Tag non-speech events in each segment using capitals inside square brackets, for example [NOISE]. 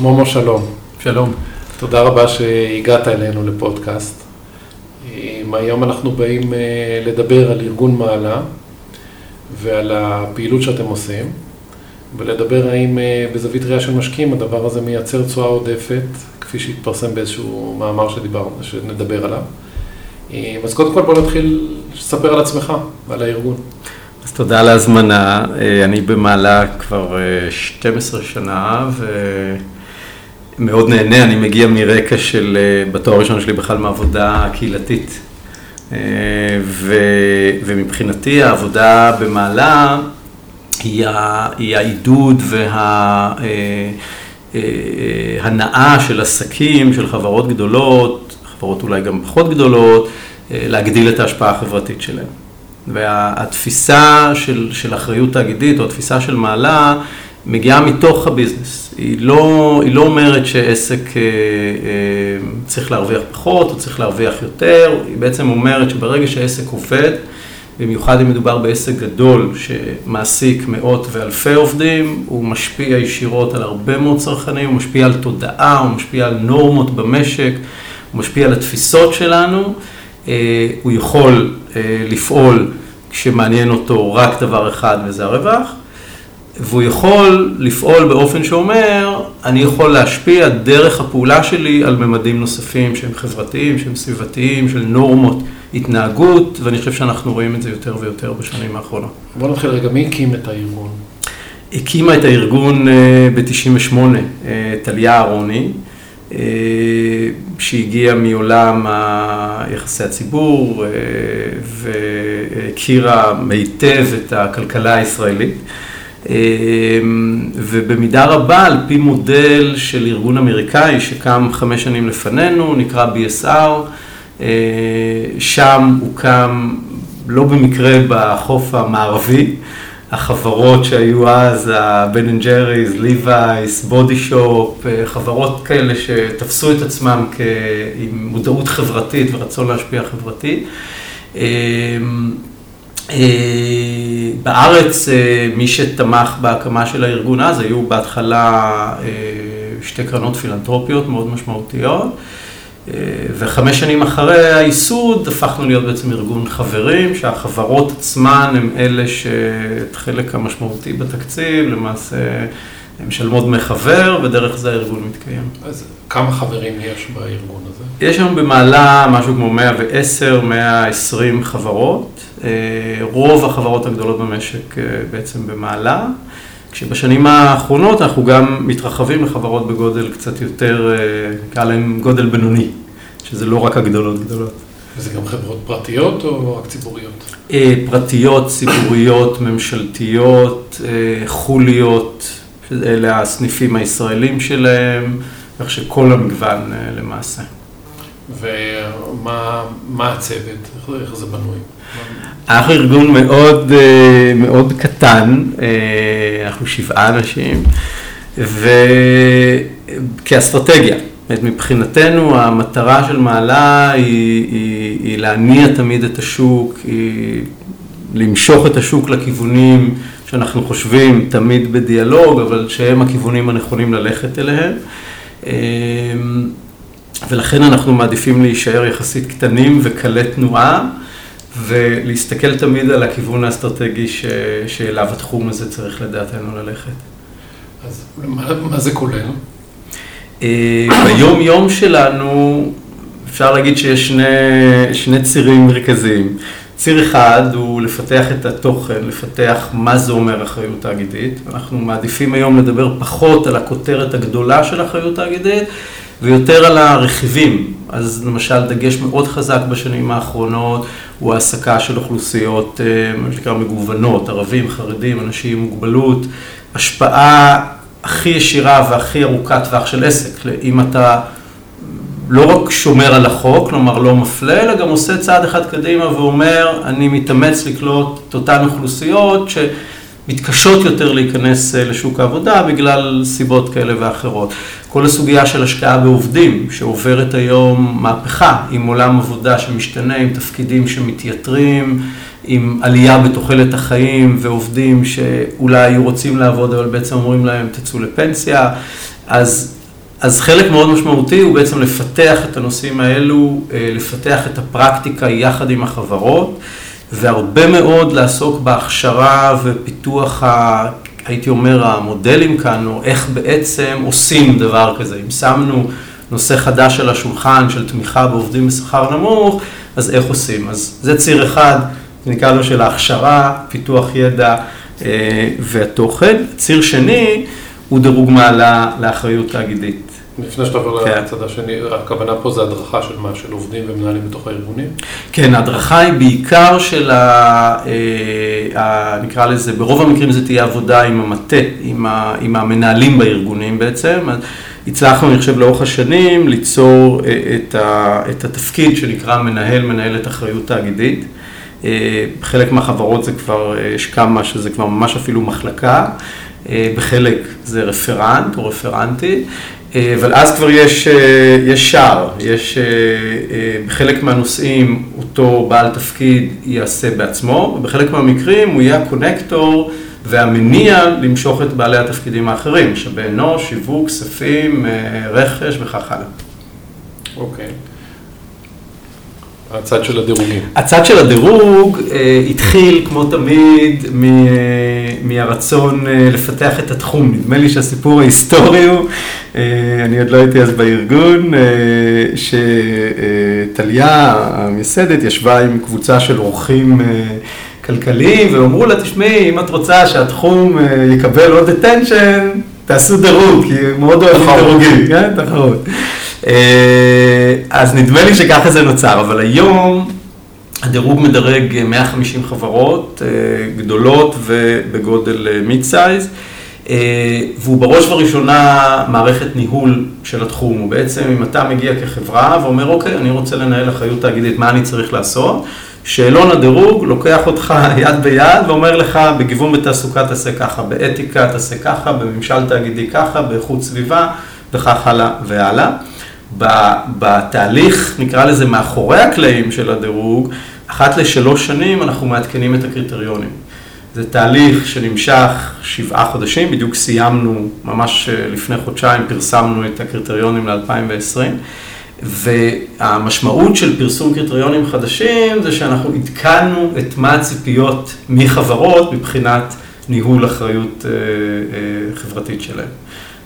מומו שלום. שלום. תודה רבה שהגעת אלינו לפודקאסט. היום אנחנו באים אה, לדבר על ארגון מעלה ועל הפעילות שאתם עושים, ולדבר האם אה, בזווית ראייה של משקיעים הדבר הזה מייצר תשואה עודפת, כפי שהתפרסם באיזשהו מאמר שדיברנו, שנדבר עליו. אה, אז קודם כל בוא נתחיל לספר על עצמך ועל הארגון. אז תודה על ההזמנה, אני במעלה כבר 12 שנה ומאוד נהנה, אני מגיע מרקע של, בתואר הראשון שלי בכלל מעבודה קהילתית. ו, ומבחינתי העבודה במעלה היא, היא העידוד וההנאה של עסקים, של חברות גדולות, חברות אולי גם פחות גדולות, להגדיל את ההשפעה החברתית שלהם. והתפיסה של, של אחריות תאגידית או התפיסה של מעלה מגיעה מתוך הביזנס. היא לא, היא לא אומרת שעסק אה, אה, צריך להרוויח פחות או צריך להרוויח יותר, היא בעצם אומרת שברגע שהעסק עובד, במיוחד אם מדובר בעסק גדול שמעסיק מאות ואלפי עובדים, הוא משפיע ישירות על הרבה מאוד צרכנים, הוא משפיע על תודעה, הוא משפיע על נורמות במשק, הוא משפיע על התפיסות שלנו, אה, הוא יכול לפעול כשמעניין אותו רק דבר אחד וזה הרווח. והוא יכול לפעול באופן שאומר, אני יכול להשפיע דרך הפעולה שלי על ממדים נוספים שהם חברתיים, שהם סביבתיים, של נורמות התנהגות, ואני חושב שאנחנו רואים את זה יותר ויותר בשנים האחרונות. בוא נתחיל רגע, מי הקים את הארגון? הקימה את הארגון אה, ב-98, אה, טליה אהרוני, אה, שהגיעה מעולם יחסי הציבור והכירה היטב את הכלכלה הישראלית. אמ, ובמידה רבה על פי מודל של ארגון אמריקאי שקם חמש שנים לפנינו, נקרא BSR, אה, שם הוקם לא במקרה בחוף המערבי, החברות שהיו אז, הבן אנד ג'ריז, ליווייס, בודי שופ, חברות כאלה שתפסו את עצמם עם מודעות חברתית ורצון להשפיע חברתית. אה, בארץ אה, מי שתמך בהקמה של הארגון אז היו בהתחלה אה, שתי קרנות פילנטרופיות מאוד משמעותיות וחמש שנים אחרי הייסוד הפכנו להיות בעצם ארגון חברים שהחברות עצמן הם אלה שאת חלק המשמעותי בתקציב למעשה משלמות דמי חבר ודרך זה הארגון מתקיים. אז כמה חברים יש בארגון הזה? יש היום במעלה משהו כמו 110, 120 חברות. אה, רוב החברות הגדולות במשק אה, בעצם במעלה, כשבשנים האחרונות אנחנו גם מתרחבים לחברות בגודל קצת יותר, אה, נקרא להם גודל בינוני, שזה לא רק הגדולות גדולות. וזה גם חברות פרטיות או רק ציבוריות? פרטיות, ציבוריות, ממשלתיות, חוליות, אלה הסניפים הישראלים שלהם, כך שכל המגוון למעשה. ומה הצוות, איך זה בנוי? אנחנו ארגון מאוד, אה, מאוד קטן, אה, אנחנו שבעה אנשים, וכאסטרטגיה. מבחינתנו המטרה של מעלה היא, היא, היא להניע תמיד את השוק, היא למשוך את השוק לכיוונים שאנחנו חושבים תמיד בדיאלוג, אבל שהם הכיוונים הנכונים ללכת אליהם. ולכן אנחנו מעדיפים להישאר יחסית קטנים וקלי תנועה. ולהסתכל תמיד על הכיוון האסטרטגי ש... שאליו התחום הזה צריך לדעתנו ללכת. אז מה, מה זה כולל? אה, ביום יום שלנו אפשר להגיד שיש שני, שני צירים מרכזיים. ציר אחד הוא לפתח את התוכן, לפתח מה זה אומר אחריות תאגידית. אנחנו מעדיפים היום לדבר פחות על הכותרת הגדולה של אחריות תאגידית ויותר על הרכיבים. אז למשל דגש מאוד חזק בשנים האחרונות הוא העסקה של אוכלוסיות, אה, מה שנקרא מגוונות, ערבים, חרדים, אנשים עם מוגבלות, השפעה הכי ישירה והכי ארוכת טווח של עסק. אם אתה לא רק שומר על החוק, כלומר לא מפלה, אלא גם עושה צעד אחד קדימה ואומר, אני מתאמץ לקלוט את אותן אוכלוסיות ש... מתקשות יותר להיכנס אה, לשוק העבודה בגלל סיבות כאלה ואחרות. כל הסוגיה של השקעה בעובדים, שעוברת היום מהפכה עם עולם עבודה שמשתנה, עם תפקידים שמתייתרים, עם עלייה בתוחלת החיים ועובדים שאולי היו רוצים לעבוד אבל בעצם אומרים להם תצאו לפנסיה, אז אז חלק מאוד משמעותי הוא בעצם לפתח את הנושאים האלו, לפתח את הפרקטיקה יחד עם החברות, והרבה מאוד לעסוק בהכשרה ופיתוח, הייתי אומר, המודלים כאן, או איך בעצם עושים דבר כזה. אם שמנו נושא חדש על השולחן של תמיכה בעובדים בשכר נמוך, אז איך עושים? אז זה ציר אחד, נקרא לו של ההכשרה, פיתוח ידע אה, והתוכן. ציר שני הוא דירוג מעלה לאחריות תאגידית. לפני שאתה עובר כן. לצד השני, הכוונה פה זה הדרכה של מה? של עובדים ומנהלים בתוך הארגונים? כן, ההדרכה היא בעיקר של ה... אה, ה... נקרא לזה, ברוב המקרים זה תהיה עבודה עם המטה, עם, ה... עם המנהלים בארגונים בעצם. הצלחנו, אני חושב, לאורך השנים ליצור אה, את, ה... את התפקיד שנקרא מנהל, מנהלת אחריות תאגידית. אה, בחלק מהחברות זה כבר, יש כמה שזה כבר ממש אפילו מחלקה. בחלק זה רפרנט או רפרנטי, אה, אבל אז כבר יש, אה, יש שער, יש אה, בחלק מהנושאים אותו בעל תפקיד יעשה בעצמו, ובחלק מהמקרים הוא יהיה הקונקטור והמניע למשוך את בעלי התפקידים האחרים, משאבי אנוש, שיווק, כספים, רכש וכך הלאה. אוקיי. Okay. הצד של הדירוגים. הצד של הדירוג אה, התחיל, כמו תמיד, מ, אה, מהרצון אה, לפתח את התחום. נדמה לי שהסיפור ההיסטורי הוא, אה, אני עוד לא הייתי אז בארגון, אה, שטליה המייסדת ישבה עם קבוצה של אורחים אה, כלכליים, ואמרו לה, תשמעי, אם את רוצה שהתחום אה, יקבל עוד attention, תעשו דירוג, כי מאוד אוהבים דירוגים, כן? תחרות. אה, אז נדמה לי שככה זה נוצר, אבל היום הדירוג מדרג 150 חברות אה, גדולות ובגודל מיד סייז, אה, והוא בראש ובראשונה מערכת ניהול של התחום. הוא בעצם, אם אתה מגיע כחברה ואומר, אוקיי, אני רוצה לנהל אחריות תאגידית, מה אני צריך לעשות? שאלון הדירוג לוקח אותך [LAUGHS] יד ביד ואומר לך, בגיוון בתעסוקה תעשה ככה, באתיקה תעשה ככה, בממשל תאגידי ככה, באיכות סביבה וכך הלאה והלאה. בתהליך, נקרא לזה מאחורי הקלעים של הדירוג, אחת לשלוש שנים אנחנו מעדכנים את הקריטריונים. זה תהליך שנמשך שבעה חודשים, בדיוק סיימנו, ממש אה, לפני חודשיים פרסמנו את הקריטריונים ל-2020, והמשמעות של פרסום קריטריונים חדשים זה שאנחנו עדכנו את מה הציפיות מחברות מבחינת ניהול אחריות אה, אה, חברתית שלהם.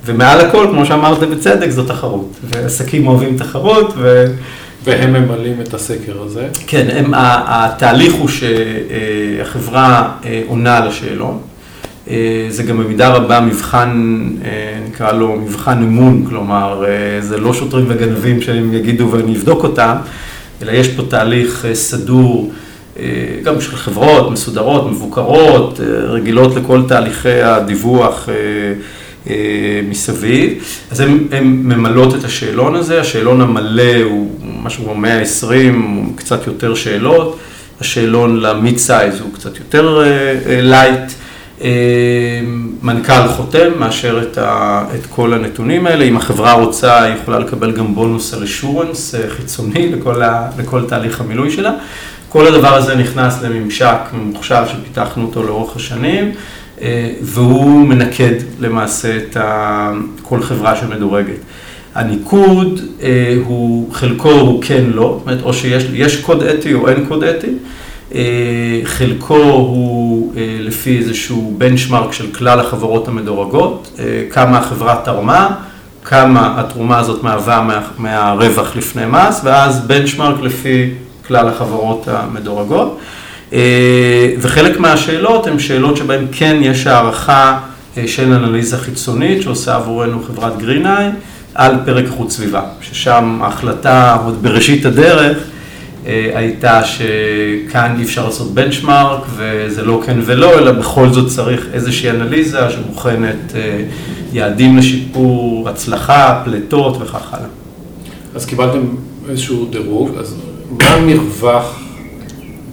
ומעל הכל, כמו שאמרת בצדק, זו תחרות. ועסקים אוהבים תחרות, ו... והם ממלאים את הסקר הזה? כן, הם, התהליך הוא שהחברה אה, עונה על השאלון. אה, זה גם במידה רבה מבחן, אה, נקרא לו מבחן אמון, כלומר, זה לא שוטרים וגנבים שהם יגידו ואני אבדוק אותם, אלא יש פה תהליך סדור, גם של חברות מסודרות, מבוקרות, רגילות לכל תהליכי הדיווח. אה, מסביב, אז הן ממלאות את השאלון הזה, השאלון המלא הוא משהו כמו 120, קצת יותר שאלות, השאלון ל mid size הוא קצת יותר light, אה, אה, מנכ"ל חותם, מאשר את, ה, את כל הנתונים האלה, אם החברה רוצה היא יכולה לקבל גם בונוס על assurance חיצוני לכל, ה, לכל תהליך המילוי שלה. כל הדבר הזה נכנס לממשק ממוחשב שפיתחנו אותו לאורך השנים. אה, והוא מנקד למעשה את כל חברה שמדורגת. הניקוד אה, הוא, חלקו הוא כן לא, זאת אומרת, או שיש קוד אתי או אין קוד אתי, אה, חלקו הוא לפי איזשהו בנצ'מארק של כלל החברות המדורגות, כמה החברה תרמה, כמה התרומה הזאת מהווה מה, מהרווח לפני מס, ואז בנצ'מארק לפי כלל החברות המדורגות. אה, וחלק מהשאלות הן שאלות שבהן כן יש הערכה אה, של אנליזה חיצונית שעושה עבורנו חברת גרינאי על פרק איכות סביבה, ששם ההחלטה עוד בראשית הדרך אה, הייתה שכאן אי אפשר לעשות בנצ'מארק וזה לא כן ולא, אלא בכל זאת צריך איזושהי אנליזה שבוחנת יעדים לשיפור, הצלחה, פליטות וכך הלאה. אז קיבלתם איזשהו דירוג, אז מה המרווח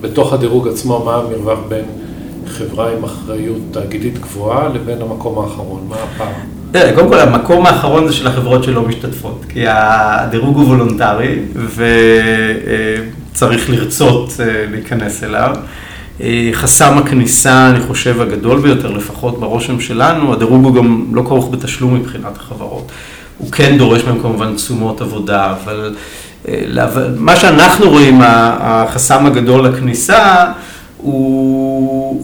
בתוך הדירוג עצמו, מה המרווח בין חברה עם אחריות תאגידית גבוהה לבין המקום האחרון? מה הפער? תראה, קודם כל המקום האחרון זה של החברות שלא משתתפות, כי הדירוג הוא וולונטרי וצריך לרצות אה, להיכנס אליו. אה, חסם הכניסה, אני חושב, הגדול ביותר, לפחות ברושם שלנו, הדירוג הוא גם לא כרוך בתשלום מבחינת החברות. הוא כן דורש מהם כמובן תשומות עבודה, אבל מה שאנחנו רואים, החסם הגדול לכניסה, הוא,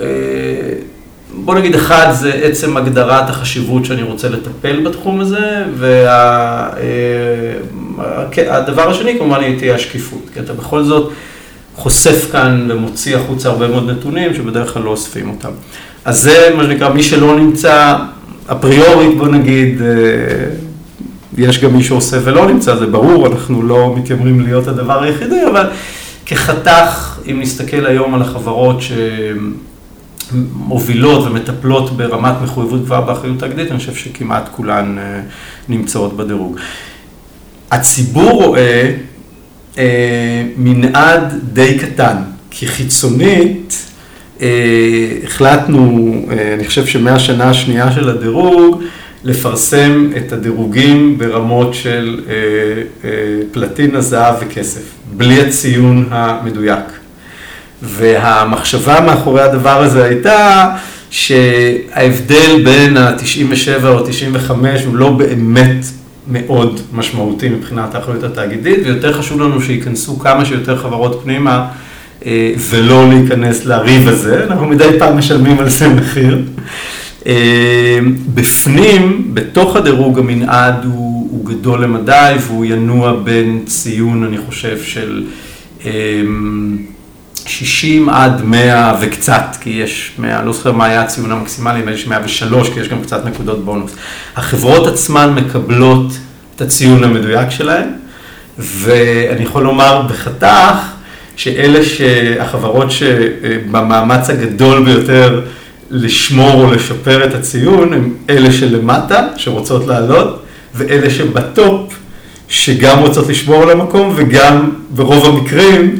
בוא נגיד אחד, זה עצם הגדרת החשיבות שאני רוצה לטפל בתחום הזה, והדבר השני כמובן תהיה השקיפות, כי אתה בכל זאת חושף כאן ומוציא החוצה הרבה מאוד נתונים שבדרך כלל לא אוספים אותם. אז זה מה שנקרא, מי שלא נמצא אפריורית, בוא נגיד, יש גם מי שעושה ולא נמצא, זה ברור, אנחנו לא מתיימרים להיות הדבר היחידי, אבל כחתך, אם נסתכל היום על החברות שמובילות ומטפלות ברמת מחויבות גבוהה באחריות תאגדית, אני חושב שכמעט כולן אה, נמצאות בדירוג. הציבור רואה אה, מנעד די קטן, כי חיצונית אה, החלטנו, אה, אני חושב שמהשנה השנייה של הדירוג, לפרסם את הדירוגים ברמות של אה, אה, פלטינה, זהב וכסף, בלי הציון המדויק. והמחשבה מאחורי הדבר הזה הייתה שההבדל בין ה-97 או 95 הוא לא באמת מאוד משמעותי מבחינת האחריות התאגידית, ויותר חשוב לנו שייכנסו כמה שיותר חברות פנימה אה, ולא להיכנס לריב הזה, אנחנו מדי פעם משלמים על זה מחיר. אה, בפנים, בתוך הדירוג המנעד הוא, הוא גדול למדי והוא ינוע בין ציון, אני חושב, של 60 אה, עד 100 וקצת, כי יש 100, לא זוכר מה היה הציון המקסימלי, נדמה לי ש 103, כי יש גם קצת נקודות בונוס. החברות עצמן מקבלות את הציון המדויק שלהן, ואני יכול לומר בחתך, שאלה שהחברות שבמאמץ הגדול ביותר לשמור או לשפר את הציון הם אלה שלמטה, שרוצות לעלות, ואלה שבטופ, שגם רוצות לשמור על המקום וגם ברוב המקרים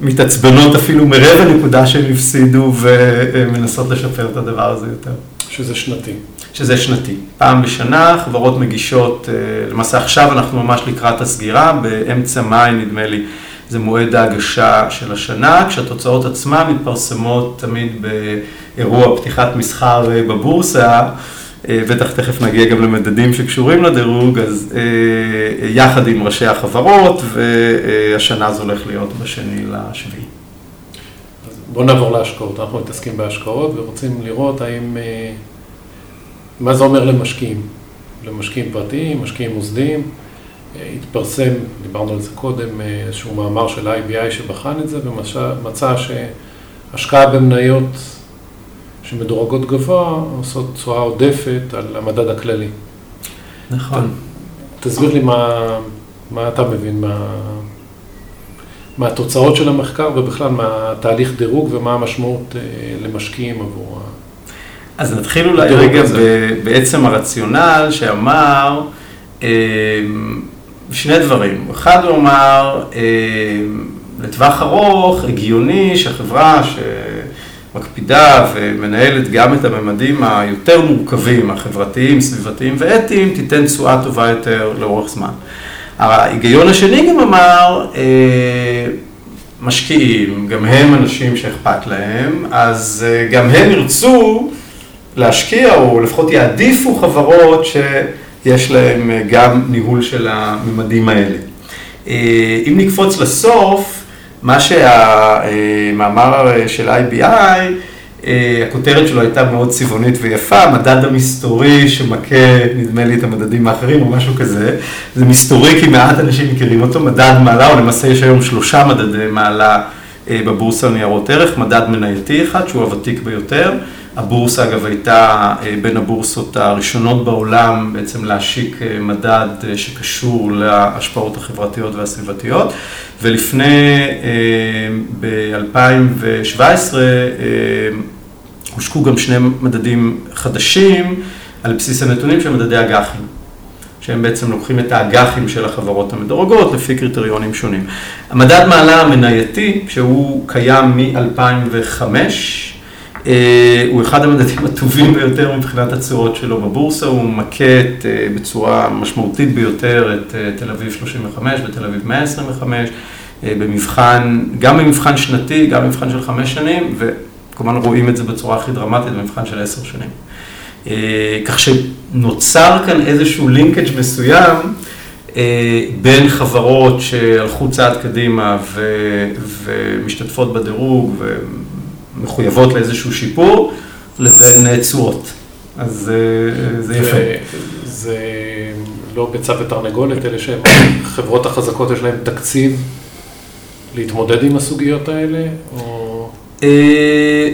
מתעצבנות אפילו מרבע נקודה שהם הפסידו ומנסות לשפר את הדבר הזה יותר. שזה שנתי. שזה שנתי. פעם בשנה חברות מגישות, אה, למעשה עכשיו אנחנו ממש לקראת הסגירה, באמצע מאי נדמה לי. זה מועד ההגשה של השנה, כשהתוצאות עצמן מתפרסמות תמיד באירוע פתיחת מסחר אה, בבורסה, אה, בטח תכף נגיע גם למדדים שקשורים לדירוג, אז אה, יחד עם ראשי החברות, והשנה זה הולך להיות בשני לשביעי. בואו נעבור להשקעות, אנחנו מתעסקים בהשקעות ורוצים לראות האם, מה זה אומר למשקיעים, למשקיעים פרטיים, משקיעים מוסדיים. התפרסם, דיברנו על זה קודם, איזשהו מאמר של IBI שבחן את זה ומצא שהשקעה במניות שמדורגות גבוה עושות תשואה עודפת על המדד הכללי. נכון. תסביר לי מה, מה אתה מבין מה, מהתוצאות של המחקר ובכלל מהתהליך דירוג ומה המשמעות אה, למשקיעים עבור ה... אז נתחיל אולי רגע בעצם הרציונל שאמר, אה, שני דברים. אחד הוא אמר, אה, לטווח ארוך, הגיוני שהחברה שמקפידה ומנהלת גם את הממדים היותר מורכבים, החברתיים, סביבתיים ואתיים, תיתן תשואה טובה יותר לאורך זמן. ההיגיון השני גם אמר, אה, משקיעים, גם הם אנשים שאכפת להם, אז אה, גם הם ירצו להשקיע, או לפחות יעדיפו חברות ש... יש להם אה, גם ניהול של הממדים האלה. אם נקפוץ לסוף, מה שהמאמר אה, של IBI, הכותרת שלו הייתה מאוד צבעונית ויפה, המדד המסתורי שמכה, נדמה לי, את המדדים האחרים או משהו כזה. זה מסתורי כי מעט אנשים מכירים אותו, מדד מעלה, או למעשה יש היום שלושה מדדי מעלה בבורסה לניירות ערך, מדד מנייתי אחד, שהוא הוותיק ביותר. הבורסה אגב הייתה אה, בין הבורסות הראשונות בעולם בעצם להשיק אה, מדד אה, שקשור להשפעות החברתיות והסביבתיות ולפני, ב-2017 הושקו גם שני מדדים חדשים על בסיס הנתונים של מדדי אג"חים. שהם בעצם לוקחים את האג"חים של החברות המדורגות לפי קריטריונים שונים. המדד מעלה המנייתי, שהוא קיים מ-2005, אה, הוא אחד המדדים הטובים ביותר מבחינת התשואות שלו בבורסה, הוא מקט אה, בצורה משמעותית ביותר את אה, תל אביב 35 ותל אביב 125, במבחן, גם במבחן שנתי, גם במבחן של חמש שנים, וכמובן רואים את זה בצורה הכי דרמטית במבחן של עשר שנים. כך שנוצר כאן איזשהו לינקג' מסוים בין חברות שהלכו צעד קדימה ומשתתפות בדירוג ומחויבות לאיזשהו שיפור, לבין תשואות. אז זה יפה. זה לא ביצה ותרנגולת, אלה שהחברות החזקות יש להן תקציב להתמודד עם הסוגיות האלה, או...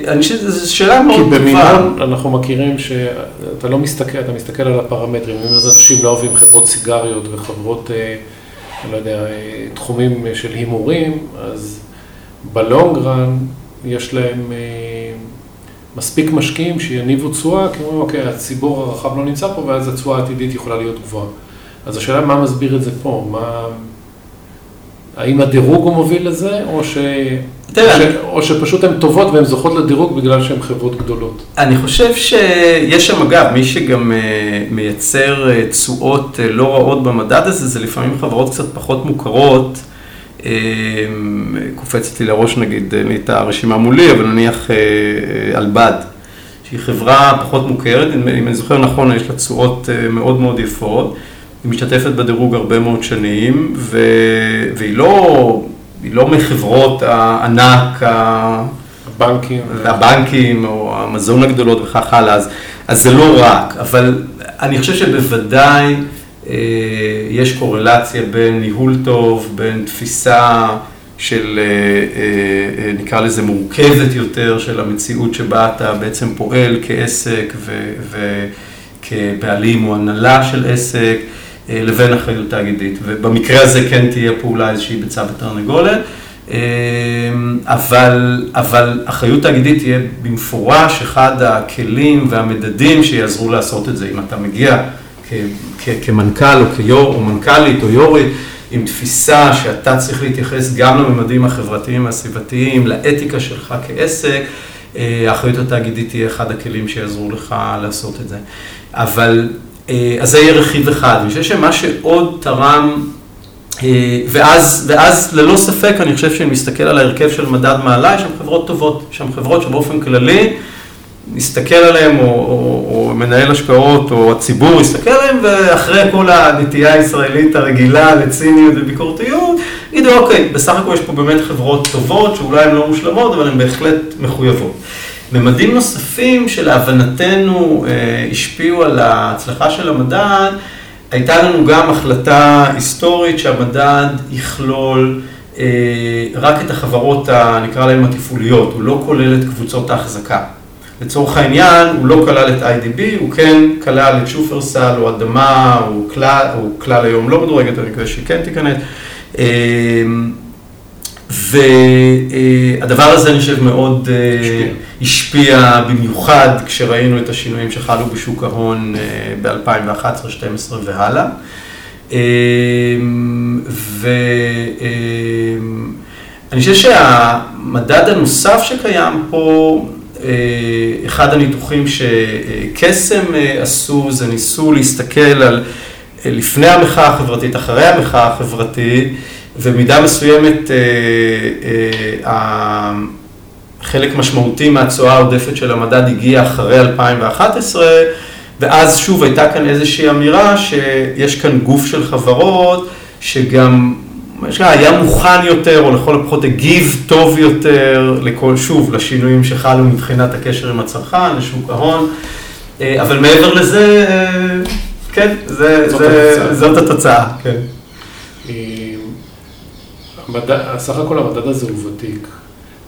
אני חושב שזו שאלה מאוד טובה. כי במימון אנחנו מכירים שאתה לא מסתכל, אתה מסתכל על הפרמטרים, אם איזה אנשים לא אוהבים חברות סיגריות וחברות, אני לא יודע, תחומים של הימורים, אז בלונגרן יש להם מספיק משקיעים שיניבו תשואה, כי אומרים, אוקיי, הציבור הרחב לא נמצא פה, ואז התשואה העתידית יכולה להיות גבוהה. אז השאלה מה מסביר את זה פה, מה... האם הדירוג הוא מוביל לזה, או, ש... או, ש... או שפשוט הן טובות והן זוכות לדירוג בגלל שהן חברות גדולות? אני חושב שיש שם, אגב, מי שגם מייצר תשואות לא רעות במדד הזה, זה לפעמים חברות קצת פחות מוכרות. קופצת לי לראש נגיד, אין לי את הרשימה מולי, אבל נניח אלבד, שהיא חברה פחות מוכרת, אם אני זוכר נכון, יש לה תשואות מאוד מאוד יפות, היא משתתפת בדירוג הרבה מאוד שנים, והיא לא, לא מחברות הענק, הבנקים, הבנקים או המזון הגדולות וכך הלאה, אז, אז זה לא רק, אבל אני חושב שבוודאי יש קורלציה בין ניהול טוב, בין תפיסה של, נקרא לזה מורכבת יותר, של המציאות שבה אתה בעצם פועל כעסק וכבעלים או הנהלה של עסק, לבין אחריות תאגידית. ובמקרה הזה כן תהיה פעולה איזושהי ביצה ותרנגולת, אבל, אבל אחריות תאגידית תהיה במפורש אחד הכלים והמדדים שיעזרו לעשות את זה. אם אתה מגיע כמנכ"ל או כיו"ר או מנכ"לית או יו"רית, עם תפיסה שאתה צריך להתייחס גם לממדים החברתיים והסביבתיים, לאתיקה שלך כעסק, האחריות התאגידית תהיה אחד הכלים שיעזרו לך לעשות את זה. אבל, אז זה יהיה רכיב אחד. אני חושב שמה שעוד תרם, ואז, ואז ללא ספק, אני חושב שאני מסתכל על ההרכב של מדד מעלה, יש שם חברות טובות, יש שם חברות שבאופן כללי, נסתכל עליהם, או, או, או מנהל השקעות, או הציבור יסתכל עליהם, ואחרי כל הנטייה הישראלית הרגילה לציניות וביקורתיות, יגידו, אוקיי, בסך הכל יש פה באמת חברות טובות, שאולי הן לא מושלמות, אבל הן בהחלט מחויבות. ממדים נוספים שלהבנתנו השפיעו על ההצלחה של המדד, הייתה לנו גם החלטה היסטורית שהמדד יכלול רק את החברות, נקרא להן התפעוליות, הוא לא כולל את קבוצות ההחזקה. לצורך העניין, הוא לא כלל את IDB, הוא כן כלל את שופרסל או אדמה, הוא כלל, הוא כלל היום לא מדורגת, אני מקווה שהיא כן תיכנס. והדבר הזה, אני חושב, מאוד השפיע במיוחד כשראינו את השינויים שחלו בשוק ההון ב-2011, 2012 והלאה. ואני חושב שהמדד הנוסף שקיים פה, אחד הניתוחים שקסם עשו, זה ניסו להסתכל על לפני המחאה החברתית, אחרי המחאה החברתית, ומידה מסוימת חלק משמעותי מהתשואה העודפת של המדד הגיע אחרי 2011, ואז שוב הייתה כאן איזושהי אמירה שיש כאן גוף של חברות שגם היה מוכן יותר, או לכל הפחות הגיב טוב יותר לכל, שוב, לשינויים שחלו מבחינת הקשר עם הצרכן, לשוק ההון, אבל מעבר לזה, כן, זה, זאת, זה, התוצאה. זאת התוצאה. כן. המדד, סך הכל המדד הזה הוא ותיק.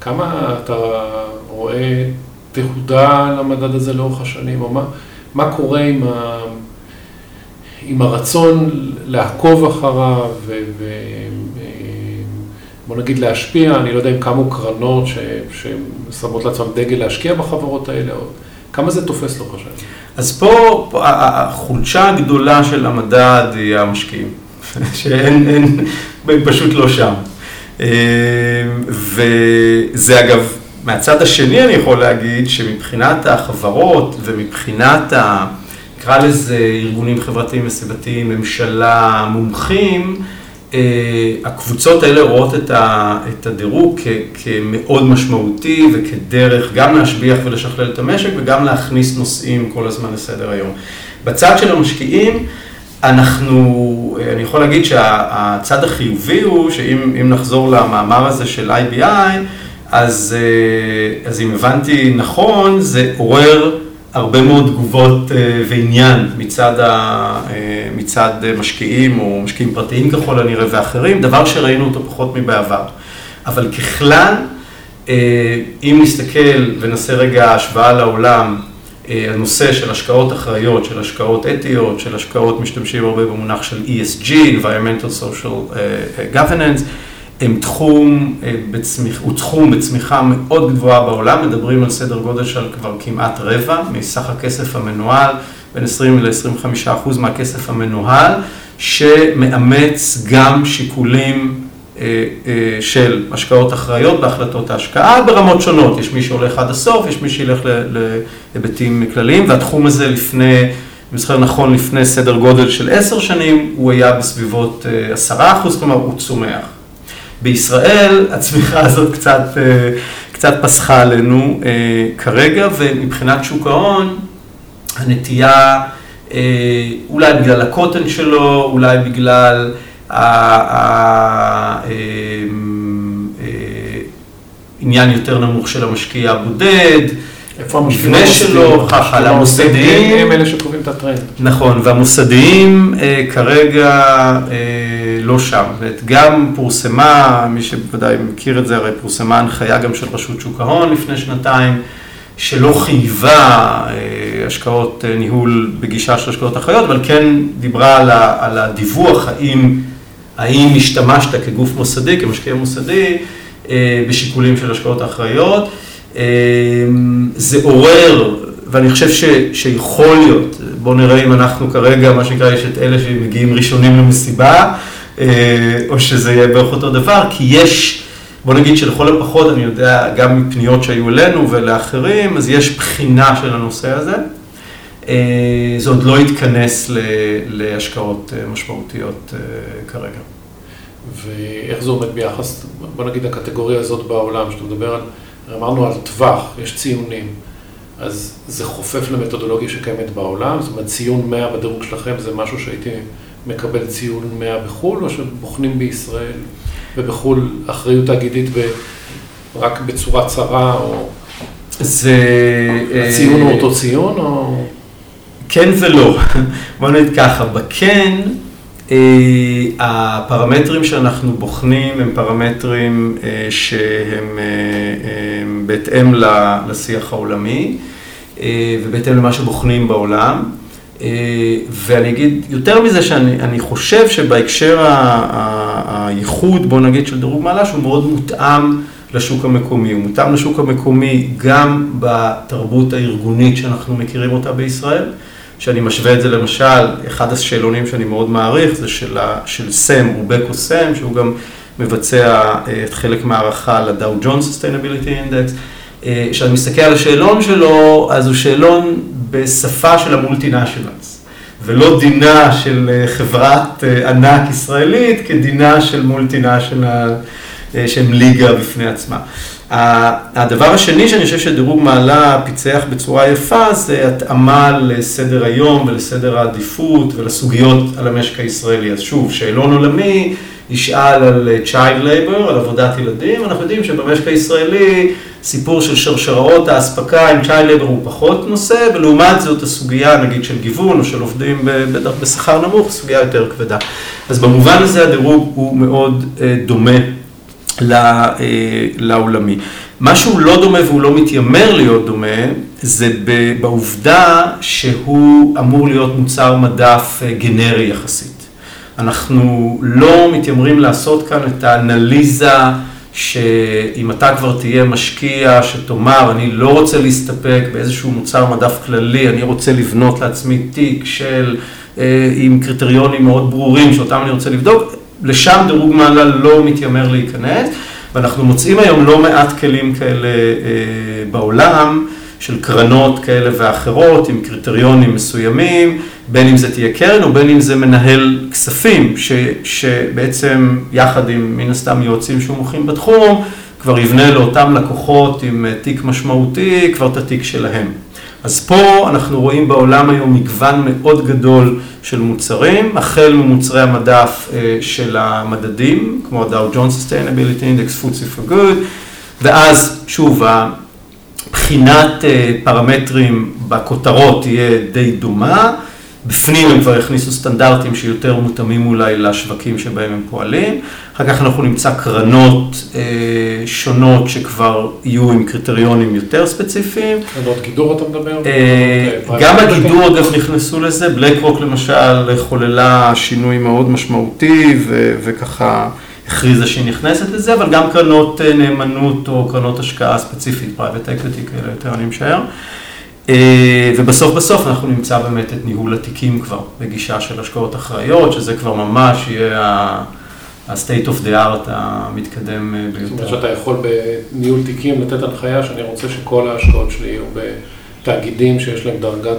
כמה אתה רואה תהודה למדד הזה לאורך השנים, או מה, מה קורה עם, ה, עם הרצון לעקוב אחריו, ובוא נגיד להשפיע, אני לא יודע אם קמו קרנות ששמות לעצמם דגל להשקיע בחברות האלה, או כמה זה תופס לאורך השנים? אז פה, פה החולשה הגדולה של המדד היא המשקיעים, [LAUGHS] שאין, אין, פשוט לא שם. וזה אגב, מהצד השני אני יכול להגיד שמבחינת החברות ומבחינת, נקרא לזה ארגונים חברתיים וסביבתיים, ממשלה, מומחים, הקבוצות האלה רואות את הדירוג כמאוד משמעותי וכדרך גם להשביח ולשכלל את המשק וגם להכניס נושאים כל הזמן לסדר היום. בצד של המשקיעים, אנחנו, אני יכול להגיד שהצד החיובי הוא שאם נחזור למאמר הזה של IBI, אז, אז אם הבנתי נכון, זה עורר הרבה מאוד תגובות אה, ועניין מצד, ה, אה, מצד משקיעים או משקיעים פרטיים ככל הנראה ואחרים, דבר שראינו אותו פחות מבעבר. אבל ככלל, אה, אם נסתכל ונעשה רגע השוואה לעולם, הנושא של השקעות אחראיות, של השקעות אתיות, של השקעות משתמשים הרבה במונח של ESG, environmental social governance, הם תחום, אה, בצמיח, הוא תחום בצמיחה מאוד גבוהה בעולם, מדברים על סדר גודל של כבר כמעט רבע מסך הכסף המנוהל, בין 20 ל-25 אחוז מהכסף המנוהל, שמאמץ גם שיקולים אה, אה, של השקעות אחראיות בהחלטות ההשקעה ברמות שונות, יש מי שהולך עד הסוף, יש מי שילך להיבטים כלליים, והתחום הזה לפני, אני זוכר נכון, לפני סדר גודל של עשר שנים, הוא היה בסביבות עשרה אחוז, כלומר הוא צומח. בישראל הצמיחה הזאת קצת, אה, קצת פסחה עלינו אה, כרגע, ומבחינת שוק ההון, הנטייה, אה, אולי בגלל הקוטן שלו, אולי בגלל העניין יותר נמוך של המשקיע הבודד, איפה המבנה שלו, ככה, למוסדיים. הם אלה שקובעים את הטרנד. נכון, והמוסדיים כרגע לא שם. גם פורסמה, מי שבוודאי מכיר את זה, הרי פורסמה הנחיה גם של רשות שוק ההון לפני שנתיים, שלא חייבה אה, השקעות אה, ניהול בגישה של השקעות אחיות, אבל כן דיברה על, ה, על הדיווח, האם, האם השתמשת כגוף מוסדי, כמשקיע מוסדי, אה, בשיקולים של השקעות אחראיות. זה עורר, ואני חושב ש, שיכול להיות, בואו נראה אם אנחנו כרגע, מה שנקרא, יש את אלה שמגיעים ראשונים למסיבה, או שזה יהיה בערך אותו דבר, כי יש, בוא נגיד שלכל הפחות, אני יודע, גם מפניות שהיו אלינו ולאחרים, אז יש בחינה של הנושא הזה. אה, זה עוד לא התכנס להשקעות אה, משמעותיות כרגע. ואיך זה עומד ביחס, בוא נגיד הקטגוריה הזאת בעולם, שאתה מדבר על, אמרנו על טווח, יש ציונים, אז זה חופף למתודולוגיה שקיימת בעולם, זאת אומרת ציון 100 בדירוג שלכם זה משהו שהייתי מקבל ציון 100 בחו"ל, או שבוחנים בישראל ובחו"ל אחריות תאגידית רק בצורה צרה, או... זה... הציון הוא אותו ציון, או... כן ולא. [LAUGHS] בוא נגיד ככה, בכן, אה, הפרמטרים שאנחנו בוחנים הם פרמטרים אה, שהם אה, בהתאם לשיח העולמי ובהתאם למה שבוחנים בעולם. אה, ואני אגיד יותר מזה שאני חושב שבהקשר הייחוד, בוא נגיד, של דירוג מעלה, שהוא מאוד מותאם לשוק המקומי. הוא מותאם לשוק המקומי גם בתרבות הארגונית שאנחנו מכירים אותה בישראל. שאני משווה את זה למשל, אחד השאלונים שאני מאוד מעריך זה של, של סם, RobecoSAM, שהוא גם מבצע אה, את חלק מהערכה ל Dow Jones Sustainability Index. כשאני מסתכל על השאלון שלו, אז הוא שאלון בשפה של ה multinationals, ולא דינה של אה, חברת אה, ענק ישראלית כדינה של multinational אה, שהם ליגה בפני עצמה. הדבר השני שאני חושב שדירוג מעלה פיצח בצורה יפה זה התאמה לסדר היום ולסדר העדיפות ולסוגיות של המשק הישראלי. אז שוב, שאלון עולמי ישאל על child labor, על עבודת ילדים, אנחנו יודעים שבמשק הישראלי סיפור של שרשראות האספקה עם child labor הוא פחות נושא, ולעומת זאת הסוגיה נגיד של גיוון או של עובדים בטח בשכר נמוך, סוגיה יותר כבדה. אז במובן הזה הדירוג הוא מאוד אה, דומה אה, לעולמי. מה שהוא לא דומה והוא לא מתיימר להיות דומה, זה בעובדה שהוא אמור להיות מוצר מדף אה, גנרי יחסית. אנחנו לא מתיימרים לעשות כאן את האנליזה שאם אתה כבר תהיה משקיע, שתאמר, אני לא רוצה להסתפק באיזשהו מוצר מדף כללי, אני רוצה לבנות לעצמי תיק של, אה, עם קריטריונים מאוד ברורים שאותם אני רוצה לבדוק, לשם דירוג מעלה לא מתיימר להיכנס, ואנחנו מוצאים היום לא מעט כלים כאלה אה, בעולם. של קרנות כאלה ואחרות עם קריטריונים מסוימים, בין אם זה תהיה קרן או בין אם זה מנהל כספים, ש, שבעצם יחד עם מן הסתם יועצים שמומחים בתחום, כבר יבנה לאותם לקוחות עם תיק משמעותי, כבר את התיק שלהם. אז פה אנחנו רואים בעולם היום מגוון מאוד גדול של מוצרים, החל ממוצרי המדף אה, של המדדים, כמו ה-Dow Jones Sustainability Index, FTSE for Good, ואז שוב, בחינת אה, פרמטרים בכותרות תהיה די דומה. בפנים הם כבר הכניסו סטנדרטים שיותר מותאמים אולי לשווקים שבהם הם פועלים. אחר כך אנחנו נמצא קרנות אה, שונות שכבר יהיו עם קריטריונים יותר ספציפיים. קרנות גידור אתה מדבר? אה, גם הגידור אגב נכנסו לזה, בלקרוק למשל חוללה שינוי מאוד משמעותי וככה הכריזה שהיא נכנסת לזה, אבל גם קרנות אה, נאמנות או קרנות השקעה ספציפית, private equity כאלה יותר אני משער. אה, ובסוף בסוף אנחנו נמצא באמת את ניהול התיקים כבר בגישה של השקעות אחראיות, שזה כבר ממש יהיה ה-state of the art המתקדם אה, ביותר. זאת אומרת שאתה יכול בניהול תיקים לתת הנחיה שאני רוצה שכל ההשקעות שלי יהיו בתאגידים שיש להם דרגת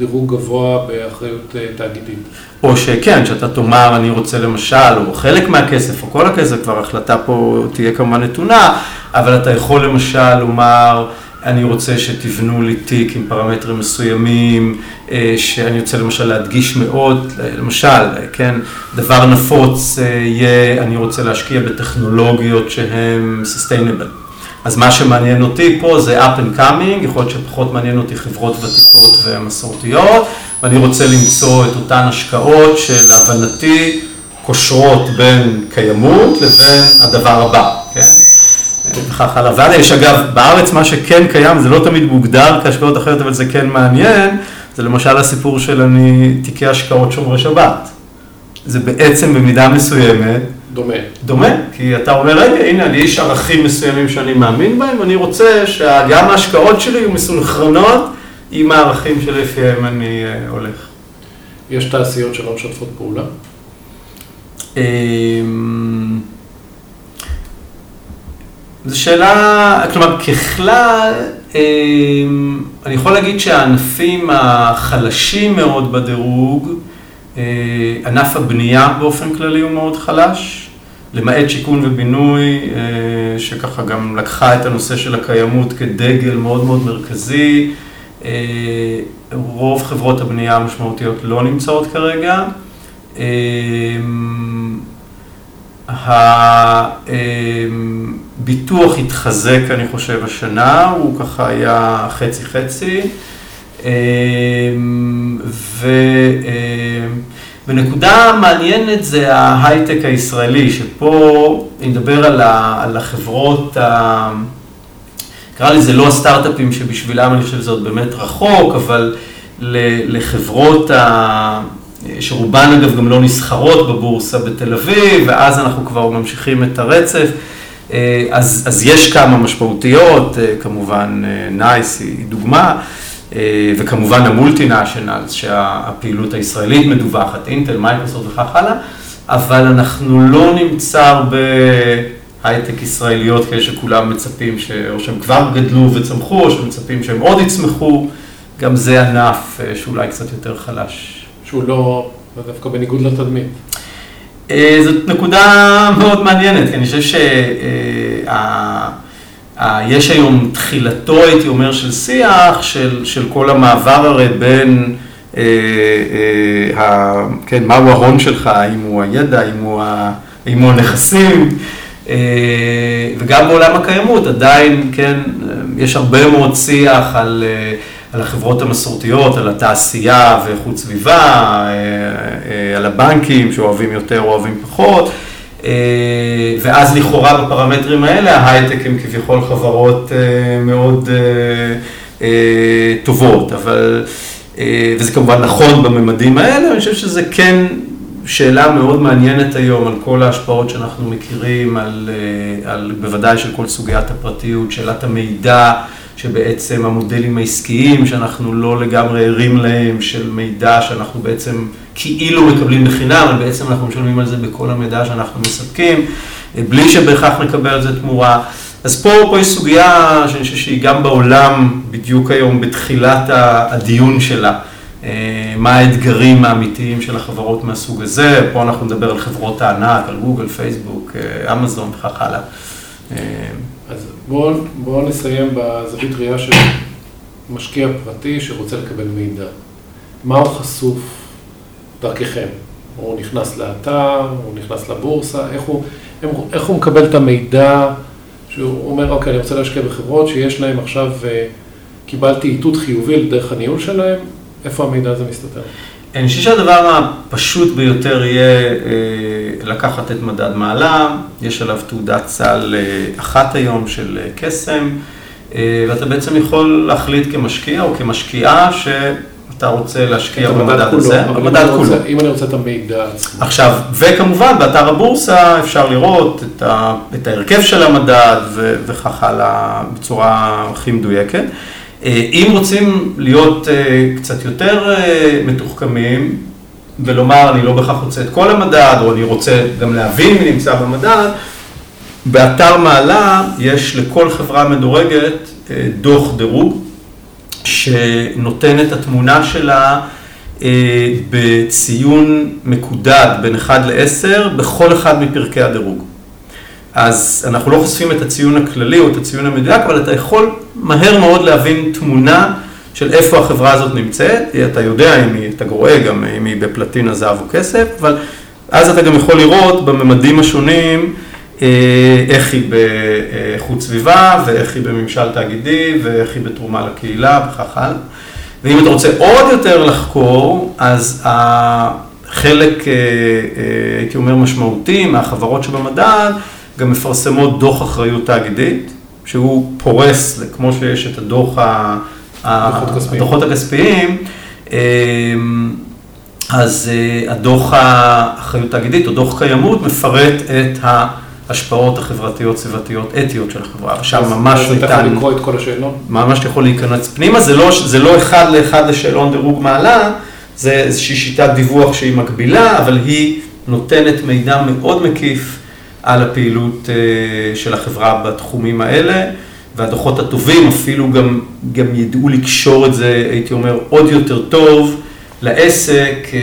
דירוג גבוה באחריות אה, תאגידית. או שכן, שאתה תאמר, אני רוצה למשל, או חלק מהכסף, או כל הכסף, כבר החלטה פה תהיה כמובן נתונה, אבל אתה יכול למשל לומר, אני רוצה שתבנו לי תיק עם פרמטרים מסוימים, אה, שאני רוצה למשל להדגיש מאוד, למשל, כן, דבר נפוץ אה, יהיה, אני רוצה להשקיע בטכנולוגיות שהן sustainable. אז מה שמעניין אותי פה זה up and coming, יכול להיות שפחות מעניין אותי חברות ותיקות ומסורתיות, ואני רוצה למצוא את אותן השקעות שלהבנתי קושרות בין קיימות לבין הדבר הבא, כן? וכך הלאה. והלאה יש אגב, בארץ מה שכן קיים, זה לא תמיד מוגדר כהשקעות אחרת, אבל זה כן מעניין, זה למשל הסיפור של אני תיקי השקעות שומרי שבת. זה בעצם במידה מסוימת. דומה. דומה, כי אתה אומר, רגע, הנה, לי יש ערכים מסוימים שאני מאמין בהם, ואני רוצה שגם ההשקעות שלי יהיו מסונכרנות עם הערכים שלפיהם אני אה, הולך. יש תעשיות שלא משתפות פעולה? אמ, זו שאלה, כלומר, ככלל, אמ, אני יכול להגיד שהענפים החלשים מאוד בדירוג, ענף הבנייה באופן כללי הוא מאוד חלש, למעט שיכון ובינוי, אה, שככה גם לקחה את הנושא של הקיימות כדגל מאוד מאוד מרכזי. אה, רוב חברות הבנייה המשמעותיות לא נמצאות כרגע. הביטוח התחזק, אני חושב, השנה, הוא ככה היה חצי-חצי. ונקודה מעניינת זה ההייטק הישראלי, שפה אני מדבר על, החברות. נקרא לזה לא הסטארט-אפים שבשבילם אני חושב שזה עוד באמת רחוק, אבל לחברות. שרובן אגב גם לא נסחרות בבורסה בתל אביב, ואז אנחנו כבר ממשיכים את הרצף. אז, אז יש כמה משמעותיות, כמובן נייס היא דוגמה. אה, וכמובן ה multinationals, שהפעילות הישראלית מדווחת, אינטל, מייקרוסופט וכך הלאה, אבל אנחנו לא נמצא הרבה הייטק ישראליות כאלה שכולם מצפים, ש... או שהם כבר גדלו וצמחו, או שמצפים שהם עוד יצמחו, גם זה ענף אה, שאולי קצת יותר חלש. שהוא לא, דווקא בניגוד לתדמית. אה, זאת נקודה מאוד מעניינת, כי אני חושב שה... יש היום תחילתו, הייתי אומר, של שיח, של, של כל המעבר הרי בין, אה, אה, ה, כן, מהו ההון שלך, האם הוא הידע, האם הוא, ה, האם הוא הנכסים, אה, וגם בעולם הקיימות עדיין, כן, יש הרבה מאוד שיח על, אה, על החברות המסורתיות, על התעשייה ואיכות סביבה, אה, אה, על הבנקים שאוהבים יותר, אוהבים פחות. אה, ואז לכאורה בפרמטרים האלה ההייטק הם כביכול חברות אה, מאוד אה, טובות, אבל, וזה כמובן נכון בממדים האלה, אני חושב שזה כן שאלה מאוד מעניינת היום על כל ההשפעות שאנחנו מכירים, על, על בוודאי של כל סוגיית הפרטיות, שאלת המידע. שבעצם המודלים העסקיים שאנחנו לא לגמרי ערים להם, של מידע שאנחנו בעצם כאילו מקבלים בחינם, אבל בעצם אנחנו משלמים על זה בכל המידע שאנחנו מספקים, בלי שבהכרח נקבל על זה תמורה. אז פה, פה יש סוגיה שאני חושב שהיא גם בעולם בדיוק היום בתחילת הדיון שלה. אה, מה האתגרים האמיתיים של החברות מהסוג הזה, פה אנחנו נדבר על חברות הענק, על גוגל, פייסבוק, אה, אמזון וכך הלאה. אה, בואו בוא נסיים בזווית ראייה של משקיע פרטי שרוצה לקבל מידע. מה הוא חשוף דרככם? הוא נכנס לאתר, הוא נכנס לבורסה, איך הוא, איך הוא מקבל את המידע שהוא אומר, אוקיי, אני רוצה להשקיע בחברות שיש להם עכשיו, קיבלתי איתות חיובי לדרך הניהול שלהם, איפה המידע הזה מסתתר? אני חושב שהדבר הפשוט ביותר יהיה אה, לקחת את מדד מעלה, יש עליו תעודת סל אה, אחת היום של אה, קסם, ואתה בעצם יכול להחליט כמשקיע או כמשקיעה שאתה רוצה להשקיע במדד הזה, במדד כולו. אם אני רוצה את המידע עצמו. עכשיו, וכמובן באתר הבורסה אפשר לראות את, ה, את ההרכב של המדד וכך הלאה בצורה הכי מדויקת. אה, אם רוצים להיות אה, קצת יותר אה, מתוחכמים ולומר אני לא בהכרח רוצה את כל המדד או אני רוצה גם להבין מי נמצא במדד, באתר מעלה יש לכל חברה מדורגת דוח דירוג שנותן את התמונה שלה בציון מקודד בין 1 ל-10 בכל אחד מפרקי הדירוג. אז אנחנו לא חושפים את הציון הכללי או את הציון המדויק, אבל אתה יכול מהר מאוד להבין תמונה של איפה החברה הזאת נמצאת, אתה יודע אם היא, אתה רואה גם אם היא בפלטינה, זהב או כסף, אבל אז אתה גם יכול לראות בממדים השונים אה, איך היא באיכות סביבה ואיך היא בממשל תאגידי ואיך היא בתרומה לקהילה וכך הלאה. ואם אתה רוצה עוד יותר לחקור, אז החלק, אה, אה, הייתי אומר, משמעותי מהחברות שבמדד, גם מפרסמות דוח אחריות תאגידית, שהוא פורס, כמו שיש את הדוח, הדוחות הכספיים, אמ, אז אה, הדוח האחריות תאגידית או דוח קיימות מפרט את ההשפעות החברתיות, סביבתיות, אתיות של החברה. שם ממש ניתן... אז אתה יכול לקרוא את כל השאלון? ממש יכול להיכנס פנימה, זה לא, זה לא אחד לאחד לשאלון דירוג מעלה, זה איזושהי שיטת דיווח שהיא מקבילה, אבל היא נותנת מידע מאוד מקיף על הפעילות אה, של החברה בתחומים האלה, והדוחות הטובים אפילו גם, גם ידעו לקשור את זה, הייתי אומר, עוד יותר טוב לעסק. אה,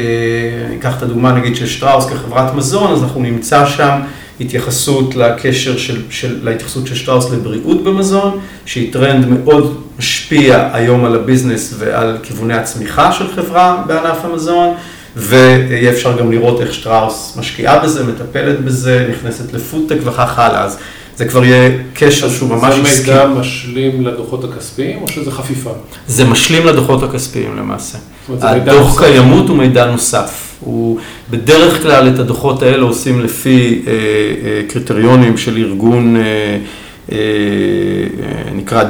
אני אקח את הדוגמה נגיד של שטראוס כחברת מזון, אז אנחנו נמצא שם התייחסות לקשר של, של, להתייחסות של שטראוס לבריאות במזון, שהיא טרנד מאוד משפיע היום על ה business ועל כיווני הצמיחה של חברה בענף המזון. ויהיה אפשר גם לראות איך שטראוס משקיעה בזה, מטפלת בזה, נכנסת לפודטק וכך הלאה. אז זה כבר יהיה קשר שהוא ממש עסקי. זה מידע משלים לדוחות הכספיים או שזה חפיפה? זה משלים לדוחות הכספיים למעשה. הדוח קיימות הוא מידע נוסף. הוא בדרך כלל את הדוחות האלה עושים לפי אה, אה, קריטריונים של ארגון, אה, אה, נקרא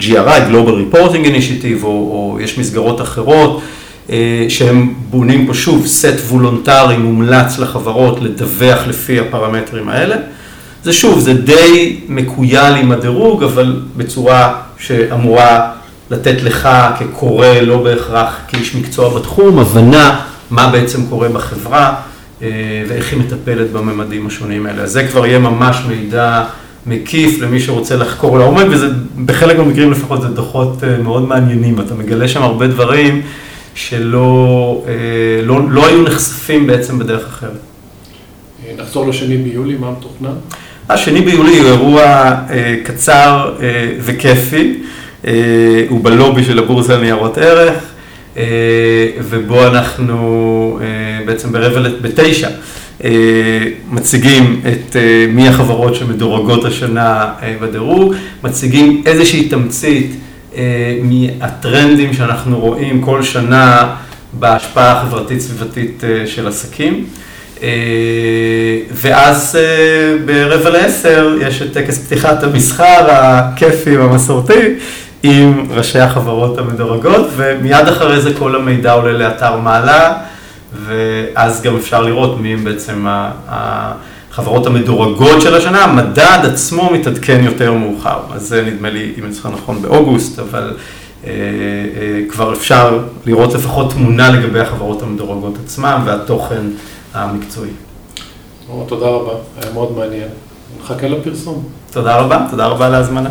GRI, Global Reporting Initiative, או, או יש מסגרות אחרות. אה, שהם בונים פה שוב סט וולונטרי מומלץ לחברות לדווח לפי הפרמטרים האלה. זה שוב, זה די מקביל עם הדירוג, אבל בצורה שאמורה לתת לך כקורא, לא בהכרח כאיש מקצוע בתחום, הבנה מה בעצם קורה בחברה אה, ואיך היא מטפלת בממדים השונים האלה. אז זה כבר יהיה ממש מידע מקיף למי שרוצה לחקור לעומק, וזה בחלק מהמקרים לפחות זה דוחות אה, מאוד מעניינים, אתה מגלה שם הרבה דברים. שלא אה, לא, לא היו נחשפים בעצם בדרך אחרת. אה, נחזור לשני ביולי, מה מתוכנן? השני ביולי הוא אירוע אה, קצר אה, וכיפי, אה, הוא בלובי של הבורסה לניירות ערך, אה, ובו אנחנו אה, בעצם ברבע בתשע אה, מציגים את אה, מי החברות שמדורגות השנה אה, בדירוג, מציגים איזושהי תמצית מהטרנדים שאנחנו רואים כל שנה בהשפעה החברתית-סביבתית אה, של עסקים. אה, ואז ברבע לעשר יש את טקס פתיחת המסחר הכיפי והמסורתי עם ראשי החברות המדורגות, ומיד אחרי זה כל המידע עולה לאתר מעלה, ואז גם אפשר לראות מי הם בעצם ה... החברות המדורגות של השנה, המדד עצמו מתעדכן יותר מאוחר. אז זה נדמה לי, אם אני זוכר נכון, באוגוסט, אבל אה, אה, כבר אפשר לראות לפחות תמונה לגבי החברות המדורגות עצמן והתוכן המקצועי. תודה רבה, היה מאוד מעניין. נחכה לפרסום. תודה רבה, תודה רבה על ההזמנה.